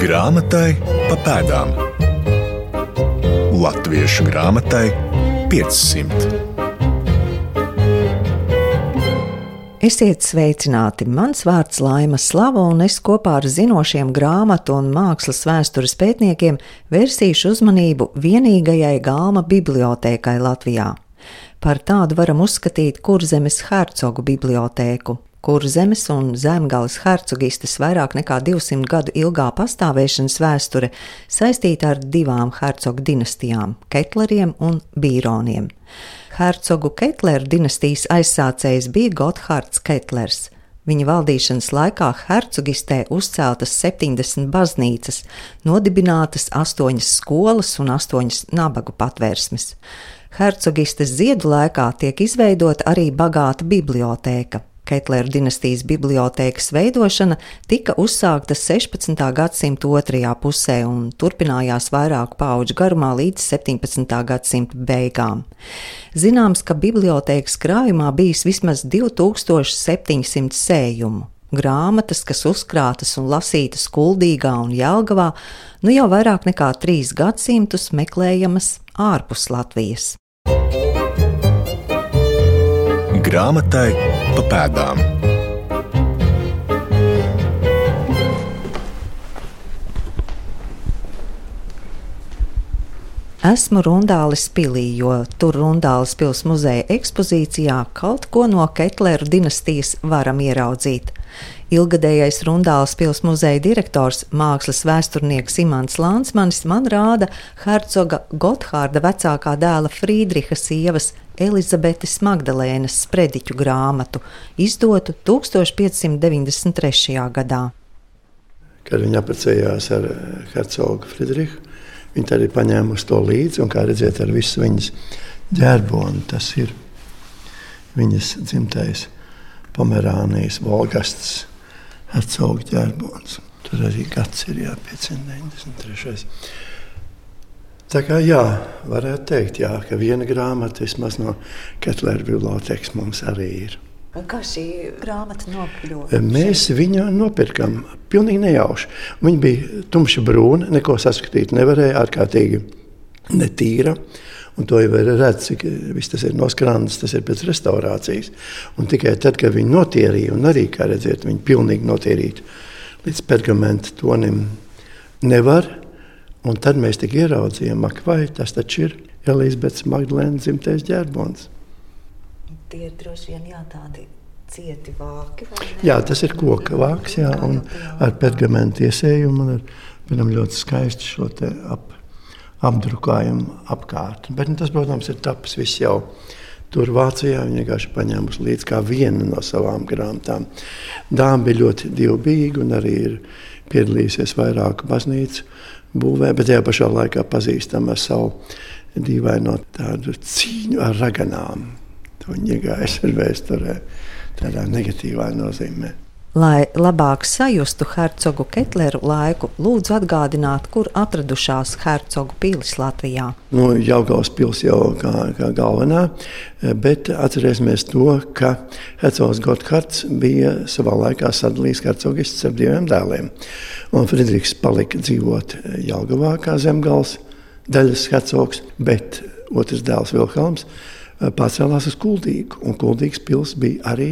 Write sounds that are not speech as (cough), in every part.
Grāmatai pa pēdām. Latviešu grāmatai 500. Esiet sveicināti! Mans vārds Laima Slava, un es kopā ar zinošiem grāmatu un mākslas vēstures pētniekiem vērsīšu uzmanību vienīgajai Gāma bibliotēkai Latvijā. Par tādu varam uzskatīt Kurzemes hercogu bibliotēku, kur zemes un zemgāles hercogistes vairāk nekā 200 gadu ilgā pastāvēšanas vēsture saistīta ar divām hercogu dinastijām - Ketleriem un Bīroniem. Hercogu Ketleru dinastijas aizsācējs bija Gotthārds Ketlers. Viņa valdīšanas laikā hercogistē uzceltas 70 baznīcas, nodibinātas 8 skolas un 8 nabagu patvērsmes. Hercogistes ziedu laikā tiek izveidota arī bagāta bibliotēka. Ketlera dinastijas bibliotēkas veidošana tika uzsākta 16. gadsimta otrajā pusē un turpinājās vairāku pauģu garumā līdz 17. gadsimta beigām. Zināms, ka bibliotēkas krājumā bijis vismaz 2700 sējumu. Grāmatas, kas uzkrātas un lasītas Kuldīgā un Jelgavā, nu jau vairāk nekā trīs gadsimtus meklējamas ārpus Latvijas. Grāmatai pa pēdām. Esmu Rundāles pilī, jo tur Rundāles pils muzeja ekspozīcijā kaut ko no Ketleru dinastijas varam ieraudzīt. Ilgadējais Rundāles pils muzeja direktors, mākslas vēsturnieks Imants Lansmanis man rāda hercoga Gotthārda vecākā dēla Frīdriha sievas Elizabetes Magdalēnas sprediķu grāmatu, izdotu 1593. gadā. Kad viņa apprecējās ar hercogu Friedrichu, viņa arī paņēma to līdzi, un kā redzēt, ar visu viņas ģerboni tas ir viņas dzimtais Pomerānijas Volgasts hercogu ģerbons. Tur arī gads ir jā, 593. Tā kā jā, varētu teikt, jā, ka viena grāmata vismaz no Ketlera bibliotekas mums arī ir. Un kā šī grāmata nokļuva? Mēs viņu nopirkām pilnīgi nejauši. Viņa bija tumša brūna, neko saskatīt nevarēja, ārkārtīgi netīra. Un to jau redzams, cik tas ir noskrānis, tas ir pēc restaurācijas. Un tikai tad, kad viņi notīrīja, un arī, kā redzat, viņi pilnīgi notīrīja līdz pergamentu tonim, nevar Un tad mēs tik ieraudzījām, ak, vai tas taču ir Elizabetes Magdalēnas dzimtais ģērbons. Tie ir droši vien jā, tādi cieti vāki. Jā, tas ir koka vāks, jā, un ar pergamentu iesējumu un ar vienam ļoti skaistu šo te ap, apdrukājumu apkārt. Bet nu, tas, protams, ir tapis viss jau tur Vācijā. Viņa vienkārši paņēmusi līdzi kā vienu no savām grāmatām. Dāma bija ļoti dievbijīga un arī ir piedalījusies vairāku baznīcu būvē, bet tajā pašā laikā pazīstama ar savu dīvaino tādu cīņu ar raganām. To viņa iegājusi ar vēsturē tādā negatīvā nozīmē. Lai labāk sajustu hercogu Ketleru laiku, lūdzu atgādināt, kur atradušās hercogu pilis Latvijā. Nu, Jaugaus pils jau kā, kā galvenā, bet atcerēsimies to, ka hercogs Gotthārds bija savā laikā sadalījis hercogistus ar diviem dēliem. Un Friedrichs palika dzīvot Jaugavā kā zemgals daļas hercogs, bet otrs dēls Vilhelms pārcēlās uz Kuldīgu. Un Kuldīgas pils bija arī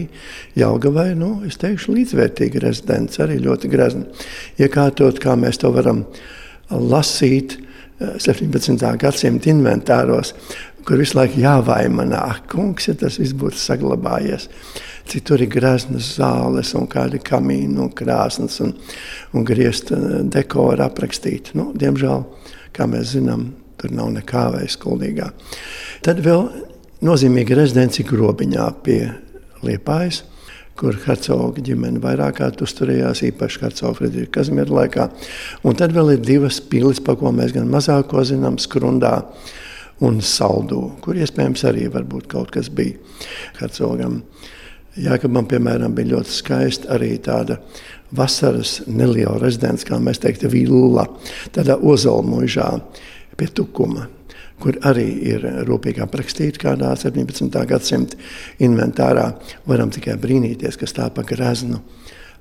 Jālgavai, nu, es teikšu, līdzvērtīga rezidents, arī ļoti grezni iekārtot, kā mēs to varam lasīt 17. Eh, gadsimta inventāros, kur visu laiku jāvaimanā, ak, kungs, ja tas viss būtu saglabājies. Cik tur ir greznas zāles, un kādi kamīni, un krāsnes, un, un griezta eh, dekora aprakstīta. Nu, diemžēl, kā mēs zinām, tur nav nekā vairs skuldīgā. Tad vēl nozīmīga rezidence Grobiņā pie Liepājas, kur hercoga ģimene vairāk kārt uzturējās, īpaši hercoga Friedriča Kazimiera laikā. Un tad vēl ir divas pilis, par ko mēs gan mazāk zinām, Skrundā un Saldū, kur iespējams arī kaut kas bija hercogam. Jākabam, piemēram, bija ļoti skaista arī tāda vasaras neliela rezidence, kā mēs teiktu, villa, tādā ozolmužā pie Tukuma kur arī ir rūpīgi aprakstīti kādā 17. gadsimta inventārā. Varam tikai brīnīties, kas tā pa greznu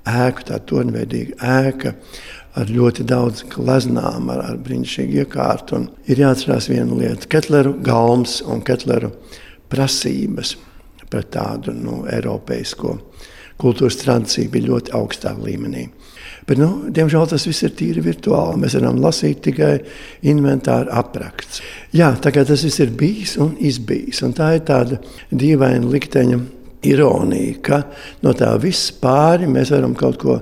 ēku, tā torņveidīga ēka ar ļoti daudz gleznām, ar, ar brīnišķīgu iekārtu. Un ir jāatcerās viena lieta - Ketleru galms un Ketleru prasības pret tādu nu, eiropeisko kultūras tradīciju bija ļoti augstā līmenī. Bet, nu, diemžēl tas viss ir tīri virtuāli. Mēs varam lasīt tikai inventāru apraksts. Jā, tagad tas viss ir bijis un izbijis. Un tā ir tāda dīvaina likteņa ironija, ka no tā viss pāri mēs varam kaut ko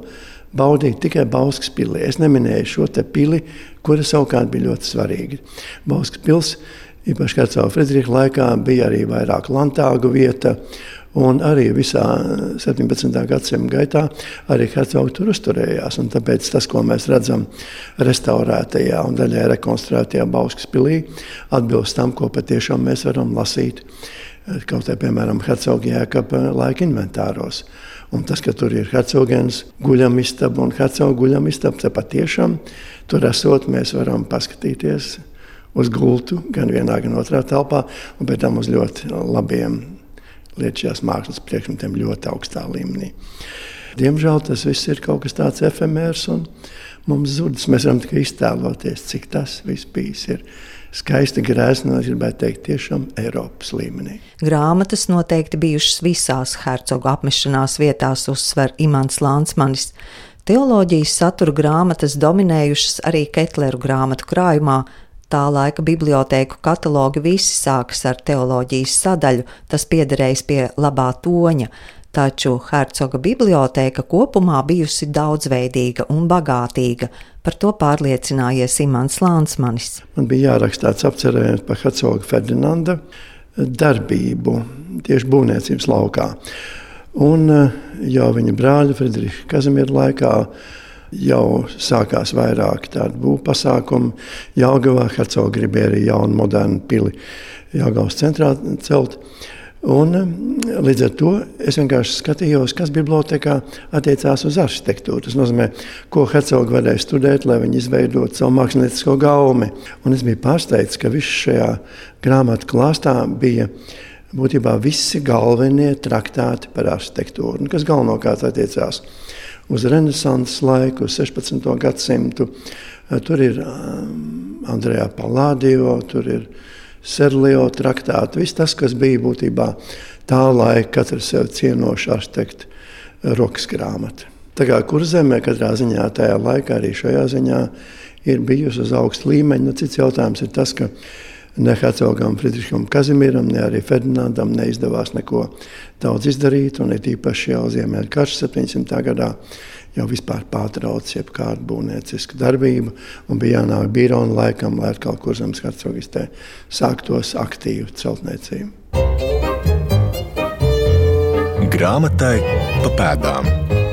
baudīt tikai Bauskas pilī. Es neminēju šo pili, kura savukārt bija ļoti svarīga. Bauskas pilsēta, īpaši Karcāla Friedricha laikā, bija arī vairāk lantāgu vieta. Un arī visā 17. gadsimta gaitā arī hercogi tur uzturējās. Tāpēc tas, ko mēs redzam restaurētajā un daļai rekonstruētajā Bauskas pilī, atbilst tam, ko patiešām mēs varam lasīt kaut kādā, piemēram, hercogi jēkaba laika inventāros. Un tas, ka tur ir hercogens guļamistaba un hercoga guļamistaba, tas patiešām tur esot, mēs varam paskatīties uz gultu gan vienā, gan otrā telpā, un pēc tam uz ļoti labiem lietišķās mākslas priekšmetiem ļoti augstā līmenī. Diemžēl tas viss ir kaut kas tāds efemērs un mums zudis. Mēs varam tikai iztēloties, cik tas viss bijis. Ir skaisti grēzni, gribētu teikt, tiešām Eiropas līmenī. Grāmatas noteikti bijušas visās hercogu apmešanās vietās, uzsver Imants Lansmanis. Teoloģijas satura grāmatas dominējušas arī Ketleru grāmatu krājumā, Tā laika bibliotēku katalogi visi sākas ar teoloģijas sadaļu, tas piederējis pie labā toņa, taču Hercoga bibliotēka kopumā bijusi daudzveidīga un bagātīga. Par to pārliecinājies Imants Lānsmanis. Man bija jāraksta tāds apcerējums par Hercoga Ferdinanda darbību tieši būvniecības laukā. Un eh, jau viņa brāļa Friedriča Kazimiera laikā jau sākās vairāki tādi būvpasākumi. Jāgavā Hercogs gribēja arī jaunu, modernu pili Jāgavas centrā celt. Un, mm, līdz ar to es vienkārši skatījos, kas bibliotekā attiecās uz arhitektūru. Tas nozīmē, ko Hercogs varēja studēt, lai viņi izveidotu savu māksliniecisko gaumi. Un es biju pārsteigts, ka viss šajā grāmatu klāstā bija būtībā visi galvenie traktāti par arhitektūru, kas galvenokārt attiecās uz Renesanses laiku, uz 16. gadsimtu. Eh, tur ir um, Andrejā Palādio, tur ir Serlio traktāti. Viss tas, kas bija būtībā tā laika katra sev cienoša arhitekta eh, rokas grāmata. Tā kā kurzemē katrā ziņā tajā laikā arī šajā ziņā ir bijusi uz augsta līmeņa. Nu, cits jautājums ir tas, ka Ne Hercogam Friedricham Kazimieram, ne arī Ferdinandam neizdevās neko daudz izdarīt. Un ir īpaši jau Ziemeļa karš 700. gadā jau vispār pārtrauc jebkādu būvniecisku darbību. Bija jānāk Bīrona laikam, lai atkal kurzemes hercogistē sāktos aktīvu celtniecību. Grāmatai pa pēdām.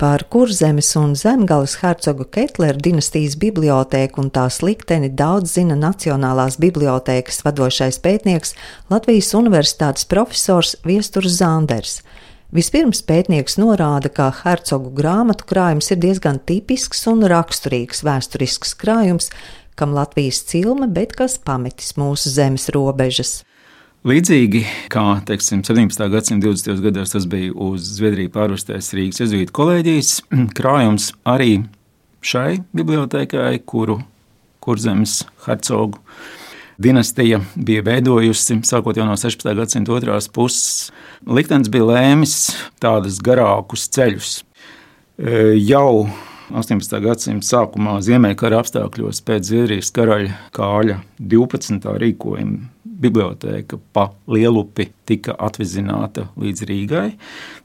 Par kurzemes un zemgales hercogu Ketlera dinastijas bibliotēku un tās likteni daudz zina Nacionālās bibliotēkas vadošais pētnieks Latvijas Universitātes profesors Viesturs Zanders. Vispirms pētnieks norāda, ka hercogu grāmatu krājums ir diezgan tipisks un raksturīgs vēsturisks krājums, kam Latvijas cilme, bet kas pametis mūsu zemes robežas. Līdzīgi kā teiksim, 17. gadsimta 20. gados tas bija uz Zviedriju pārvestais Rīgas Jēzus kolēģijas (clears throat) krājums, arī šai bibliotekai, kuru kurzemes hercogu dinastija bija veidojusi sākot no 16. gadsimta otrās puses. Liktenis bija lēmis tādus garākus ceļus. E, jau 18. gadsimta sākumā Ziemeļkara apstākļos pēc Zviedrijas karaļa Kāļa 12. rīkojuma biblioteka pa Lielupi tika atvizināta līdz Rīgai.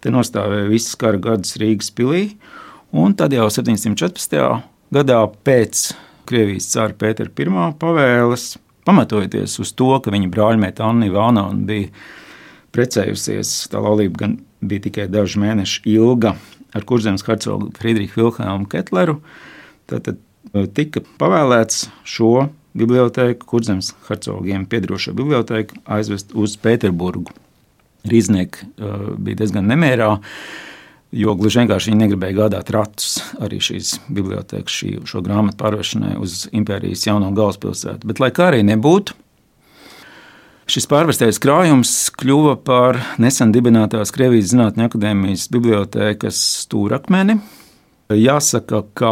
Te nostāvēja visas kara gadus Rīgas pilī, un tad jau 714. gadā pēc Krievijas cara Pētera I pavēles, pamatojoties uz to, ka viņa brāļmēta Anna Ivāna bija precējusies, tā laulība gan bija tikai dažu mēnešu ilga ar kurzemes hercogu Friedrichu Vilhelmu Ketleru, tad tika pavēlēts šo bibliotēku, kurzemes hercogiem piedarošo bibliotēku aizvest uz Pēterburgu. Rīznieki uh, bija diezgan nemērā, jo gluži vienkārši viņi negribēja gādāt ratus arī šīs bibliotekas, šī, šo grāmatu pārvešanai uz impērijas jauno galvaspilsētu. Bet, lai kā arī nebūtu, Šis pārvestais krājums kļuva par nesen dibinātās Krievijas Zinātņu akadēmijas bibliotēkas stūrakmeni. Jāsaka, ka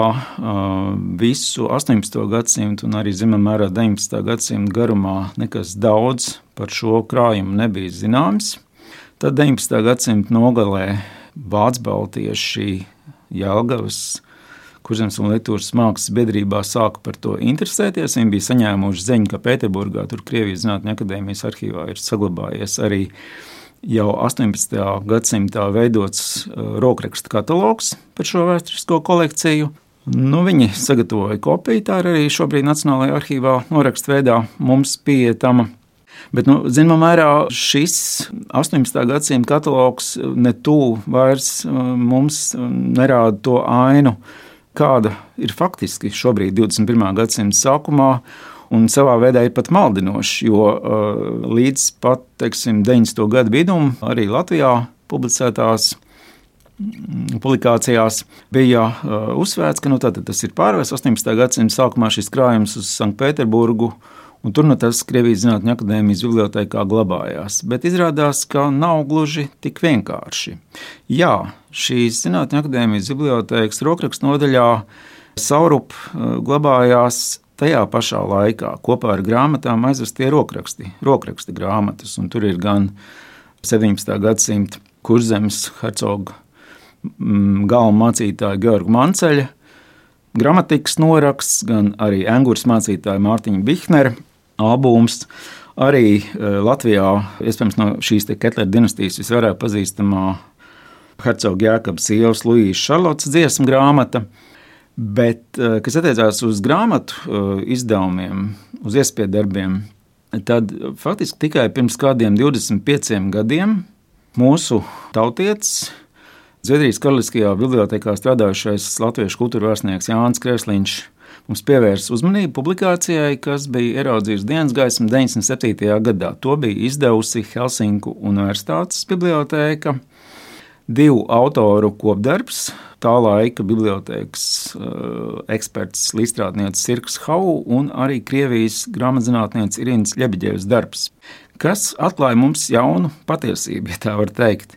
visu 18. gadsimtu un arī zināmā mērā 19. gadsimta garumā nekas daudz par šo krājumu nebija zināms. Tad 19. gadsimta nogalē Vācu baltieši Jālgavas Kurzemes un Lietuvas mākslas biedrībā sāka par to interesēties. Viņi bija saņēmuši ziņu, ka Pēterburgā, tur Krievijas Zinātņu akadēmijas arhīvā ir saglabājies arī jau 18. gadsimtā veidots uh, rokrakstu katalogs par šo vēsturisko kolekciju. Nu, viņi sagatavoja kopiju, tā ir arī šobrīd Nacionālajā arhīvā norakstu veidā mums pieejama. Bet, nu, zināmā mērā, šis 18. gadsimta katalogs ne tuvu vairs uh, mums nerāda to ainu, kāda ir faktiski šobrīd, 21. gadsimta sākumā. Un savā veidā ir pat maldinoši, jo uh, līdz pat teiksim, 90. gadu vidum arī Latvijā publicētās mm, publikācijās bija uh, uzsvērts, ka nu, tas ir pārvērsts 18. gadsimta sākumā šis krājums uz Sanktpēterburgu. Un tur no tas Krievijas Zinātņu akadēmijas bibliotekā glabājās. Bet izrādās, ka nav gluži tik vienkārši. Jā, šīs Zinātņu akadēmijas bibliotekas rokrakstu nodaļā Saurup eh, glabājās tajā pašā laikā kopā ar grāmatām aizvestie rokraksti, rokraksti grāmatas. Un tur ir gan 17. gadsimta kurzemes hercoga mm, galvenā mācītāja Georga Manceļa gramatikas noraksts, gan arī Angūras mācītāja Mārtiņa Bihnera albums. Arī e, Latvijā, iespējams, no šīs Ketlera dinastijas visvairāk pazīstamā hercoga Jēkabas sievas Luīsas Šarlotas dziesmu grāmata. Bet, e, kas attiecās uz grāmatu e, izdevumiem, uz iespēju darbiem, tad faktiski tikai pirms kādiem 25 gadiem mūsu tautietis, Zviedrijas Karaliskajā bibliotekā strādājušais latviešu kultūra vēstnieks Jānis Kresliņš mums pievērsa uzmanību publikācijai, kas bija ieraudzījusi dienas gaismu 97. gadā. To bija izdevusi Helsinku Universitātes bibliotēka. Divu autoru kopdarbs, tā laika bibliotekas uh, eksperts, līdzstrādnieks Sirks Hau un arī Krievijas grāmatzinātnieks Irīnas Ļebiģevs darbs, kas atklāja mums jaunu patiesību, ja tā var teikt.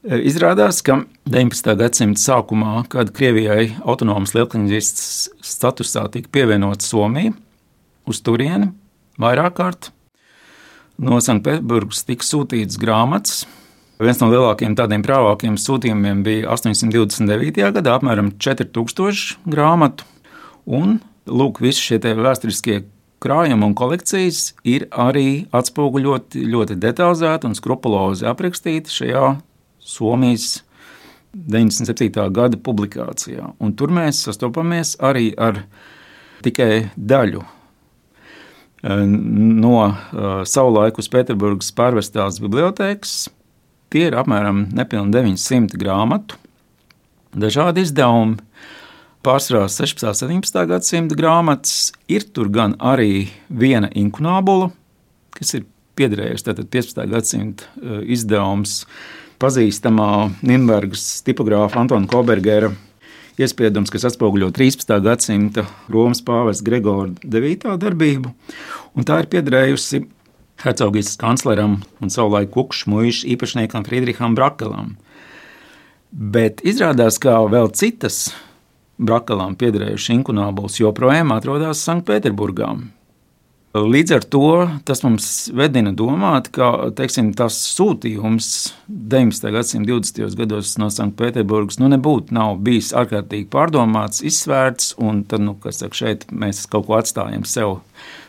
Izrādās, ka 19. gadsimta sākumā, kad Krievijai autonomas lielkņģistas statusā tika pievienota Somija, uz turieni vairāk kārt no Sanktpēterburgas tika sūtīts grāmatas. Viens no lielākajiem tādiem prāvākiem sūtījumiem bija 829. gadā, apmēram 4000 grāmatu. Un lūk, visi šie vēsturiskie krājumi un kolekcijas ir arī atspoguļoti ļoti detalizēti un skrupulozi aprakstīti šajā Somijas 97. gada publikācijā. Un tur mēs sastopamies arī ar tikai daļu eh, no uh, savulaik uz Pēterburgas pārvestās bibliotekas. Tie ir apmēram nepilni 900 grāmatu, dažādi izdevumi, pārsvarā 16. un 17. gadsimta grāmatas. Ir tur gan arī viena inkunābula, kas ir piederējusi 15. gadsimta uh, izdevums pazīstamā Nīderlandes tipogrāfa Antona Kobergera iespiedums, kas atspoguļo 13. gadsimta Romas pāvesta Gregora 9. darbību, un tā ir piederējusi hercogistas kancleram un savulaik kukšu mūža īpašniekam Friedriham Brakelam. Bet izrādās, ka vēl citas Brakelam piederējušas inkunābulas joprojām atrodas Sanktpēterburgā. Līdz ar to tas mums vedina domāt, ka teiksim, tas sūtījums 19. gadsimta 20. gados no Sanktpēterburgas nu, nebūtu bijis ārkārtīgi pārdomāts, izsvērts, un tad, nu, saka, šeit mēs kaut ko atstājam sev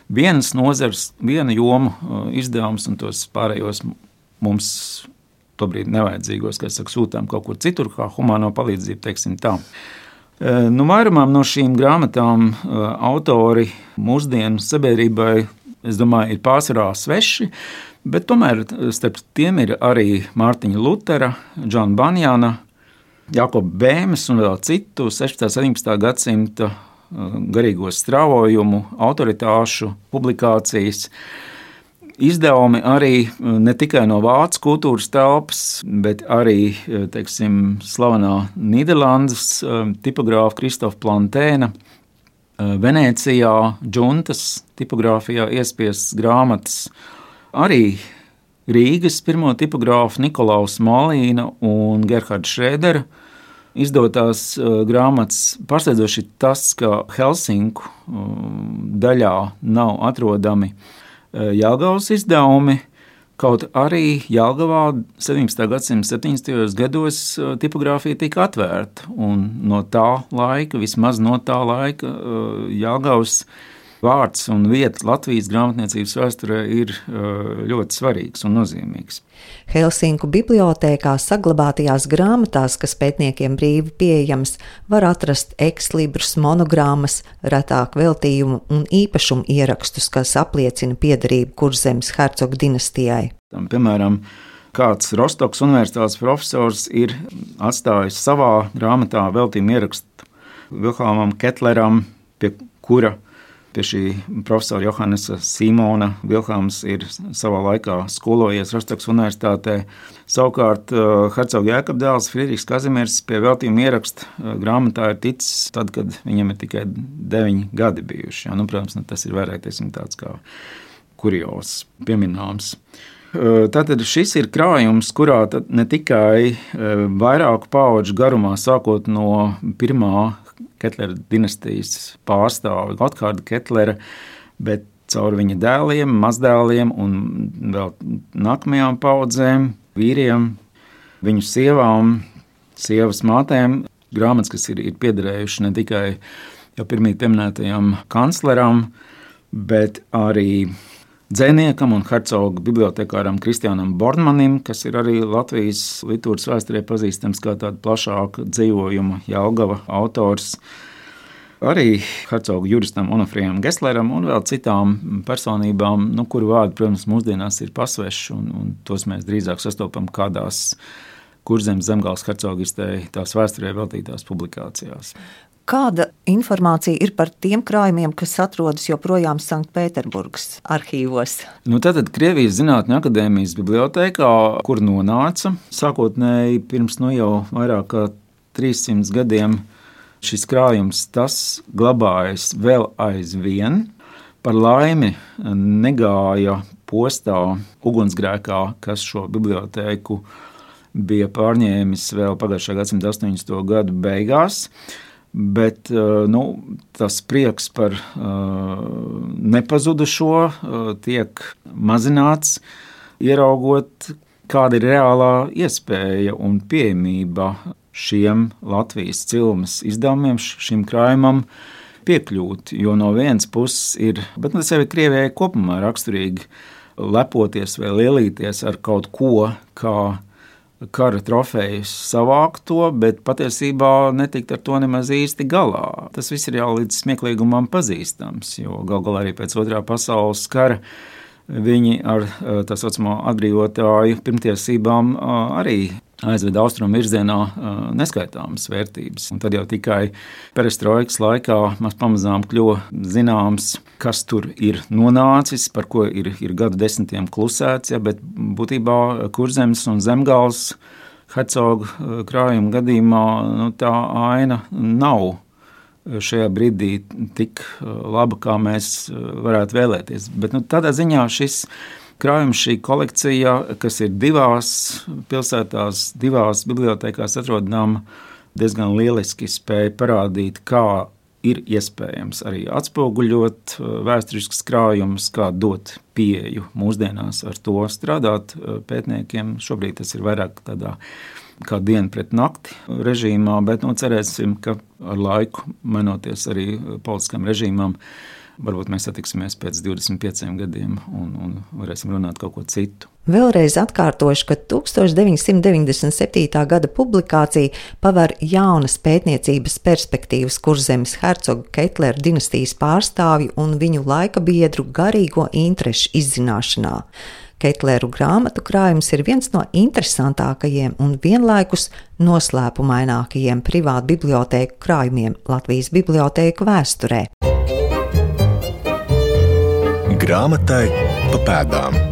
vienas nozares, viena joma uh, izdevums, un tos pārējos mums tobrīd nevajadzīgos, kas saka, sūtām kaut kur citur, kā humāno palīdzību, teiksim tā. Eh, nu, vairumam no šīm grāmatām eh, autori mūsdienu sabiedrībai, es domāju, ir pārsvarā sveši. Bet tomēr starp tiem ir arī Mārtiņa Lutera, Džona Banjana, Jakoba Bēmes un vēl citu 16. un 17. gadsimta garīgo strāvojumu, autoritāšu publikācijas izdevumi arī eh, ne tikai no vācu kultūras telpas, bet arī eh, teiksim, slavenā Nīderlandes eh, tipogrāfa Kristofa Plantēna. Venecijā, Džuntas tipogrāfijā iespiestas grāmatas Arī Rīgas pirmo tipogrāfu Nikolaus Malīna un Gerhards Šrēdera izdotās uh, grāmatas pārsteidzoši tas, ka Helsinku um, daļā nav atrodami uh, Jāgaunas izdevumi. Kaut arī Jālgavā 17. gadsimta 70. gados uh, tipogrāfija tika atvērta, un no tā laika, vismaz no tā laika, Jālgavas vārds un vieta Latvijas grāmatniecības vēsturē ir uh, ļoti svarīgs un nozīmīgs. Helsinku bibliotēkā saglabātajās grāmatās, kas pētniekiem brīvi pieejamas, var atrast ekslibris, monogrammas, retāk veltījumu un īpašumu ierakstus, kas apliecina piederību Kurzemes hercogu dinastijai. Tam, piemēram, kāds Rostoks universitātes profesors ir atstājis savā grāmatā veltījumu ierakstu Vilhelmam Ketleram, pie kura Pie šī profesora Johannesa Simona Vilhelms ir savā laikā skolojies Rostokas universitātē. Savukārt uh, Hercogs Jēkab dēls Friedrichs Kazimirs pie veltījuma ieraksta uh, grāmatā ir ticis tad, kad viņam ir tikai deviņi gadi bijuši. Ja, nu, protams, nu, tas ir vairāk tāds kā kurios pieminams. Uh, tātad šis ir krājums, kurā ne tikai vairāku pauģu garumā, sākot no pirmā Ketlera dinastijas pārstāvi Gotthārda Ketlera, bet caur viņa dēliem, mazdēliem un vēl nākamajām paudzēm, vīriem, viņu sievām, sievas mātēm, grāmatas, kas ir, ir piederējušas ne tikai jau pirmie pieminētajam kancleram, bet arī dzēniekam un hercogu bibliotekāram Kristiānam Bornmanim, kas ir arī Latvijas literatūras vēsturē pazīstams kā tāds plašāka dzīvojuma Jālgava autors. Arī hercogu juristam Onofrijam Gesleram un vēl citām personībām, nu, kuru vārdi, protams, mūsdienās ir pasveši, un, un tos mēs drīzāk sastopam kādās kurzemes zemgāles hercogistē tās vēsturē veltītās publikācijās. Kāda informācija ir par tiem krājumiem, kas atrodas joprojām Sanktpēterburgas arhīvos? Nu, tātad Krievijas Zinātņu akadēmijas bibliotekā, kur nonāca sākotnēji pirms nu jau vairāk kā 300 gadiem, šis krājums glabājas vēl aizvien. Par laimi negāja postā ugunsgrēkā, kas šo bibliotēku bija pārņēmis vēl pagājušā gadsimta 80. gadu beigās. Bet eh, nu, tas prieks par uh, nepazudušo uh, tiek mazināts, ieraugot, kāda ir reālā iespēja un pieejamība šiem Latvijas cilmes izdevumiem, šim krājumam piekļūt. Jo no vienas puses ir, bet tas jau ir Krievijai kopumā raksturīgi, lepoties vai lielīties ar kaut ko, kā kara trofejas savākt to, bet patiesībā netikt ar to nemaz īsti galā. Tas viss ir jau līdz smieklīgumam pazīstams, jo gal galā arī pēc otrā pasaules kara viņi ar eh, tā saucamo atbrīvotāju pirmtiesībām eh, arī aizveda austrumu virzienā neskaitāmas vērtības. Un tad jau tikai perestroikas laikā mēs pamazām kļuva zināms, kas tur ir nonācis, par ko ir, ir gadu desmitiem klusēts, ja, bet būtībā kurzemes un zemgals hercogu krājuma gadījumā nu, tā aina nav šajā brīdī tik laba, kā mēs varētu vēlēties. Bet nu, tādā ziņā šis krājums, šī kolekcija, kas ir divās pilsētās, divās bibliotekās atrodama, diezgan lieliski spēja parādīt, kā ir iespējams arī atspoguļot uh, vēsturiskas krājumus, kā dot pieeju mūsdienās ar to strādāt uh, pētniekiem. Šobrīd tas ir vairāk tādā kā diena pret nakti režīmā, bet nu, cerēsim, ka ar laiku mainoties arī politiskam režīmam, varbūt mēs satiksimies pēc 25 gadiem un, un varēsim runāt kaut ko citu. Vēlreiz atkārtošu, ka 1997. gada publikācija paver jaunas pētniecības perspektīvas kurzemes hercoga Ketlera dinastijas pārstāvju un viņu laika biedru garīgo interešu izzināšanā. Ketleru grāmatu krājums ir viens no interesantākajiem un vienlaikus noslēpumainākajiem privātu bibliotēku krājumiem Latvijas bibliotēku vēsturē. Grāmatai pa pēdām.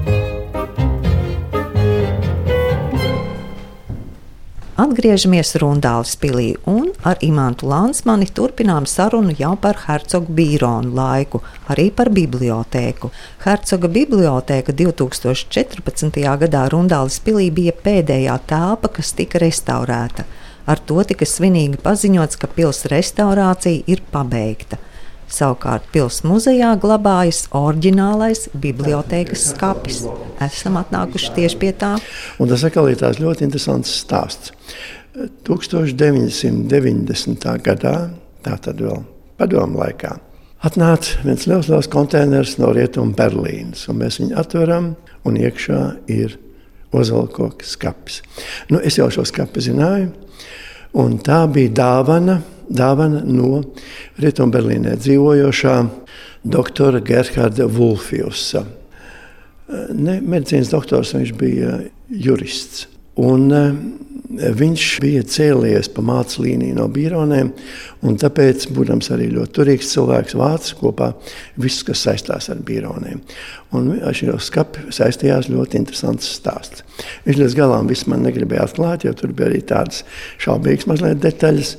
Atgriežamies Rundāles pilī un ar Imantu Lansmani turpinām sarunu jau par Hercogu Bīronu laiku, arī par bibliotēku. Hercoga bibliotēka 2014. gadā Rundāles pilī bija pēdējā telpa, kas tika restaurēta. Ar to tika svinīgi paziņots, ka pils restaurācija ir pabeigta. Savukārt pilsētas muzejā glabājas oriģinālais bibliotekas skats. Esam atnākuši tieši pie tā. Un tas atkal ir tāds ļoti interesants stāsts. 1990. gadā, tātad vēl padomu laikā, atnāca viens liels, liels konteiners no Rietumu Berlīnas. Mēs viņu atveram, un iekšā ir ozolkoka skats. Nu, es jau šo skatu zināju, un tā bija dāvana dāvana no Rietumberlīnē dzīvojošā doktora Gerharda Vulfiusa. Ne medicīnas doktors, viņš bija jurists. Un, uh, viņš bija cēlies pa mācību līniju no bironiem, un tāpēc, būdams arī ļoti turīgs cilvēks, vācis kopā viss, kas saistās ar bironiem. Un ar šo skapu saistījās ļoti interesants stāsts. Viņš līdz galam visu man negribēja atklāt, jo tur bija arī tādas šaubīgas mazliet detaļas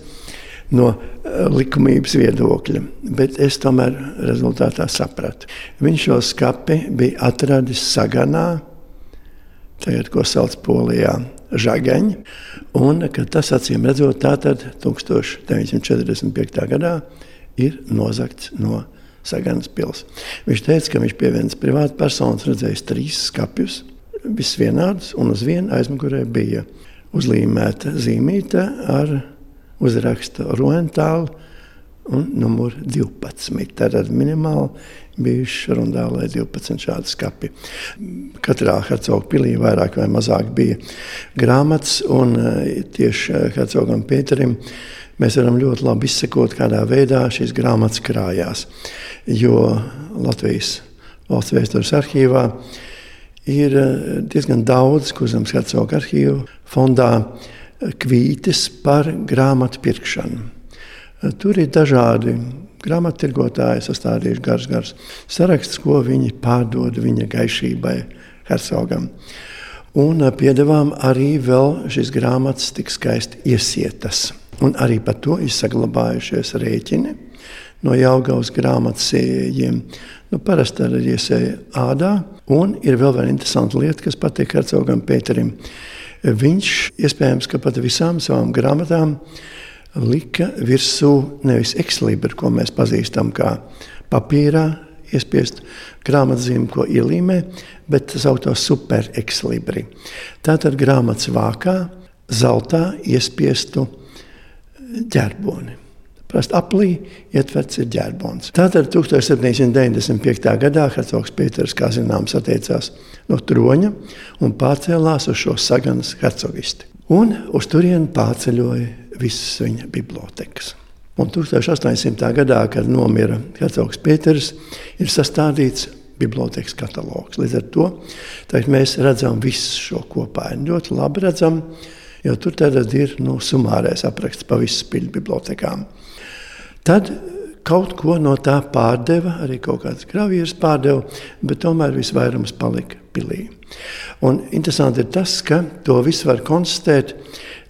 no eh, likumības viedokļa. Bet es tomēr rezultātā sapratu. Viņš šo skapi bija atradis Saganā, tagad, ko sauc Polijā. Žagaņi, un tas acīm redzot, tātad 1945. gadā ir nozagts no Saganas pilsētas. Viņš teica, ka viņš pie vienas privātas personas redzējis trīs skapjus, viss vienādus, un uz viena aizmugurē bija uzlīmēta zīmīte ar uzraksta Roentālu un numur 12. Tātad minimāli bijuši rundālē 12 šādi skapi. Katrā hercoga pilī vairāk vai mazāk bija grāmatas, un e, tieši hercogam Pēterim mēs varam ļoti labi izsekot, kādā veidā šīs grāmatas krājās. Jo Latvijas valsts vēstures arhīvā ir e, diezgan daudz, ko zemes hercoga arhīvu fondā kvītis par grāmatu pirkšanu. Tur ir dažādi grāmattirgotāji sastādījuši garš, garš saraksts, ko viņi pārdod viņa gaišībai, hercogam. Un piedevām arī vēl šīs grāmatas tik skaisti iesietas. Un arī par to ir saglabājušies rēķini no Jāgaus grāmatsējiem. Nu, parasti ar iesēju ādā. Un ir vēl viena interesanta lieta, kas patīk hercogam Pēterim. Viņš iespējams, pat visām savām grāmatām lika virsū nevis ekslibru, ko mēs pazīstam kā papīrā, iespiest grāmatzīmi, ko ielīmē, bet tā saucamo superekslibri. Tātad grāmatas vākā zeltā iespiestu ģerboni. Parasti aplī ietverts ir ģērbons. Tātad 1795. gadā Hercogs Pēters, kā zināms, atteicās no troņa un pārcēlās uz šo Saganas hercogisti. Un uz turieni pārceļoja visas viņa bibliotekas. Un 1800. gadā, kad nomira Hercogs Pēters, ir sastādīts bibliotekas katalogs. Līdz ar to mēs redzam visu šo kopā. Ļoti labi redzam, jo tur ir nu, sumārais apraksts pa visām piļu bibliotekām. Tad kaut ko no tā pārdeva, arī kaut kādas gravīras pārdeva, bet tomēr visvairums palika pilī. Un interesanti ir tas, ka to visu var konstatēt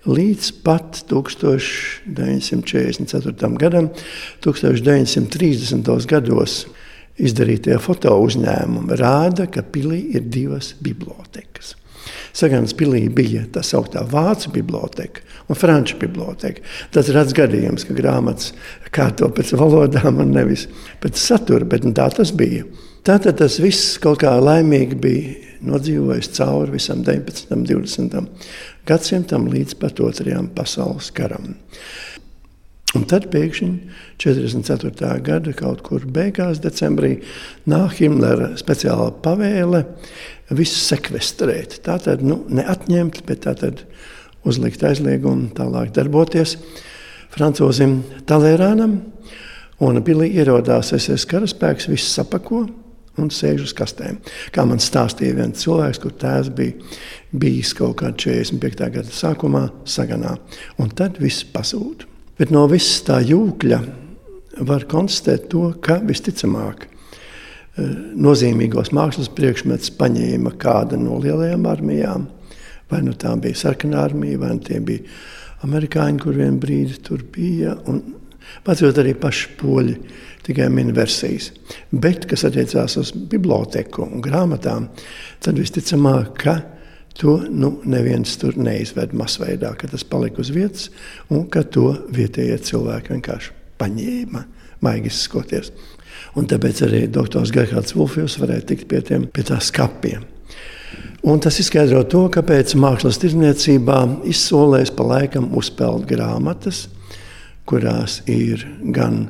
līdz pat 1944. gadam, 1930. gados. Izdarītie foto uzņēmumi rāda, ka pilī ir divas bibliotekas. Sagānas pilī bija tā sauktā vācu biblioteka un franču biblioteka. Tas ir redzams gadījums, ka grāmatas kārto pēc valodām un nevis pēc satura, bet tā tas bija. Tātad tas viss kaut kā laimīgi bija nodzīvojis cauri visam 19. un 20. gadsimtam līdz pat otrajam pasaules karam. Un tad pēkšņi 44. gada kaut kur beigās, decembrī, nāk Himlera speciāla pavēle visu sekvestrēt. Tā tad nu, neatņemt, bet tā tad uzlikt aizliegumu, tālāk darboties Francūzim Talērānam. Un pilī ierodās SS karaspēks, viss sapako un sēž uz kastēm. Kā man stāstīja viens cilvēks, kur tēvs bija bijis kaut kādā 45. gada sākumā, Saganā. Un tad viss pazūd. Bet no visas tā jūkļa var konstatēt to, ka visticamāk nozīmīgos mākslas priekšmetus paņēma kāda no lielajām armijām Vai nu tā bija sarkanā armija, vai nu tie bija amerikāņi, kur vienā brīdī tur bija. Pacot arī paši poļi, tikai min versijas. Bet, kas attiecās uz biblioteku un grāmatām, tad visticamāk, ka to nu, neviens tur neizved masveidā, ka tas palika uz vietas un ka to vietējie cilvēki vienkārši paņēma, maigi izskoties. Un tāpēc arī doktors Gerhards Wolfs varēja tikt pie, tiem, pie tā skapiem. Un tas izskaidro to, kāpēc mākslas tirdzniecībā izsolēs pa laikam uzpeld grāmatas, kurās ir gan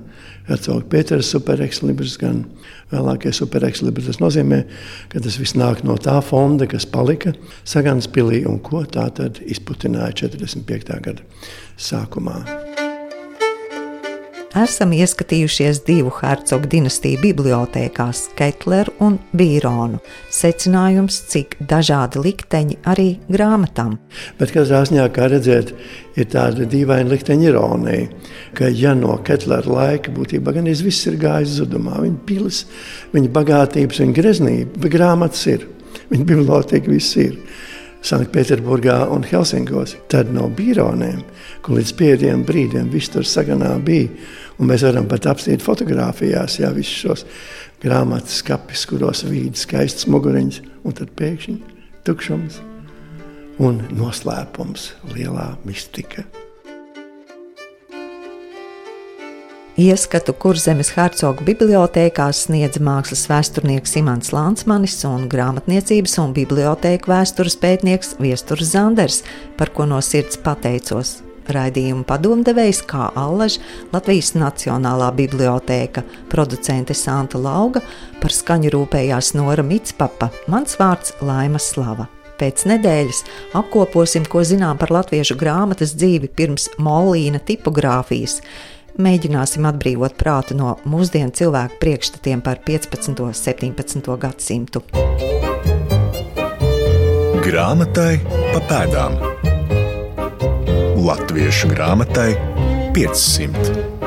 Hercogs Pēters superekslibris, gan vēlākie superekslibri. Tas nozīmē, ka tas viss nāk no tā fonda, kas palika Sagans pilī un ko tā tad izputināja 45. gada sākumā esam ieskatījušies divu hercogu dinastiju bibliotekās, Ketleru un Bīronu. Secinājums, cik dažādi likteņi arī grāmatām. Bet katrā ziņā, kā redzēt, ir tāda dīvaina likteņa ironija, ka ja no Ketlera laika būtībā gan viss ir gājis zudumā, viņa pilis, viņa bagātības, viņa greznība, bet grāmatas ir, viņa biblioteka viss ir. Sanktpēterburgā un Helsinkos. Tad no bironiem, kur līdz pēdējiem brīdiem viss tur saganā bija, Un mēs varam pat apstīt fotografijās, ja visus šos grāmatas skapis, kuros vīd skaists muguriņš, un tad pēkšņi tukšums un noslēpums, lielā mistika. Ieskatu Kurzemes hercogu bibliotekās sniedz mākslas vēsturnieks Imants Lansmanis un grāmatniecības un bibliotēku vēstures pētnieks Viesturs Zanders, par ko no sirds pateicos. Raidījuma padomdevējs kā Allaž, Latvijas Nacionālā bibliotēka, producente Santa Lauga, par skaņu rūpējās Nora Mitspapa, mans vārds Laima Slava. Pēc nedēļas apkoposim, ko zinām par latviešu grāmatas dzīvi pirms molīna tipogrāfijas. Mēģināsim atbrīvot prātu no mūsdienu cilvēku priekšstatiem par 15. un 17. gadsimtu. Grāmatai pa pēdām. Latviešu grāmatai 500.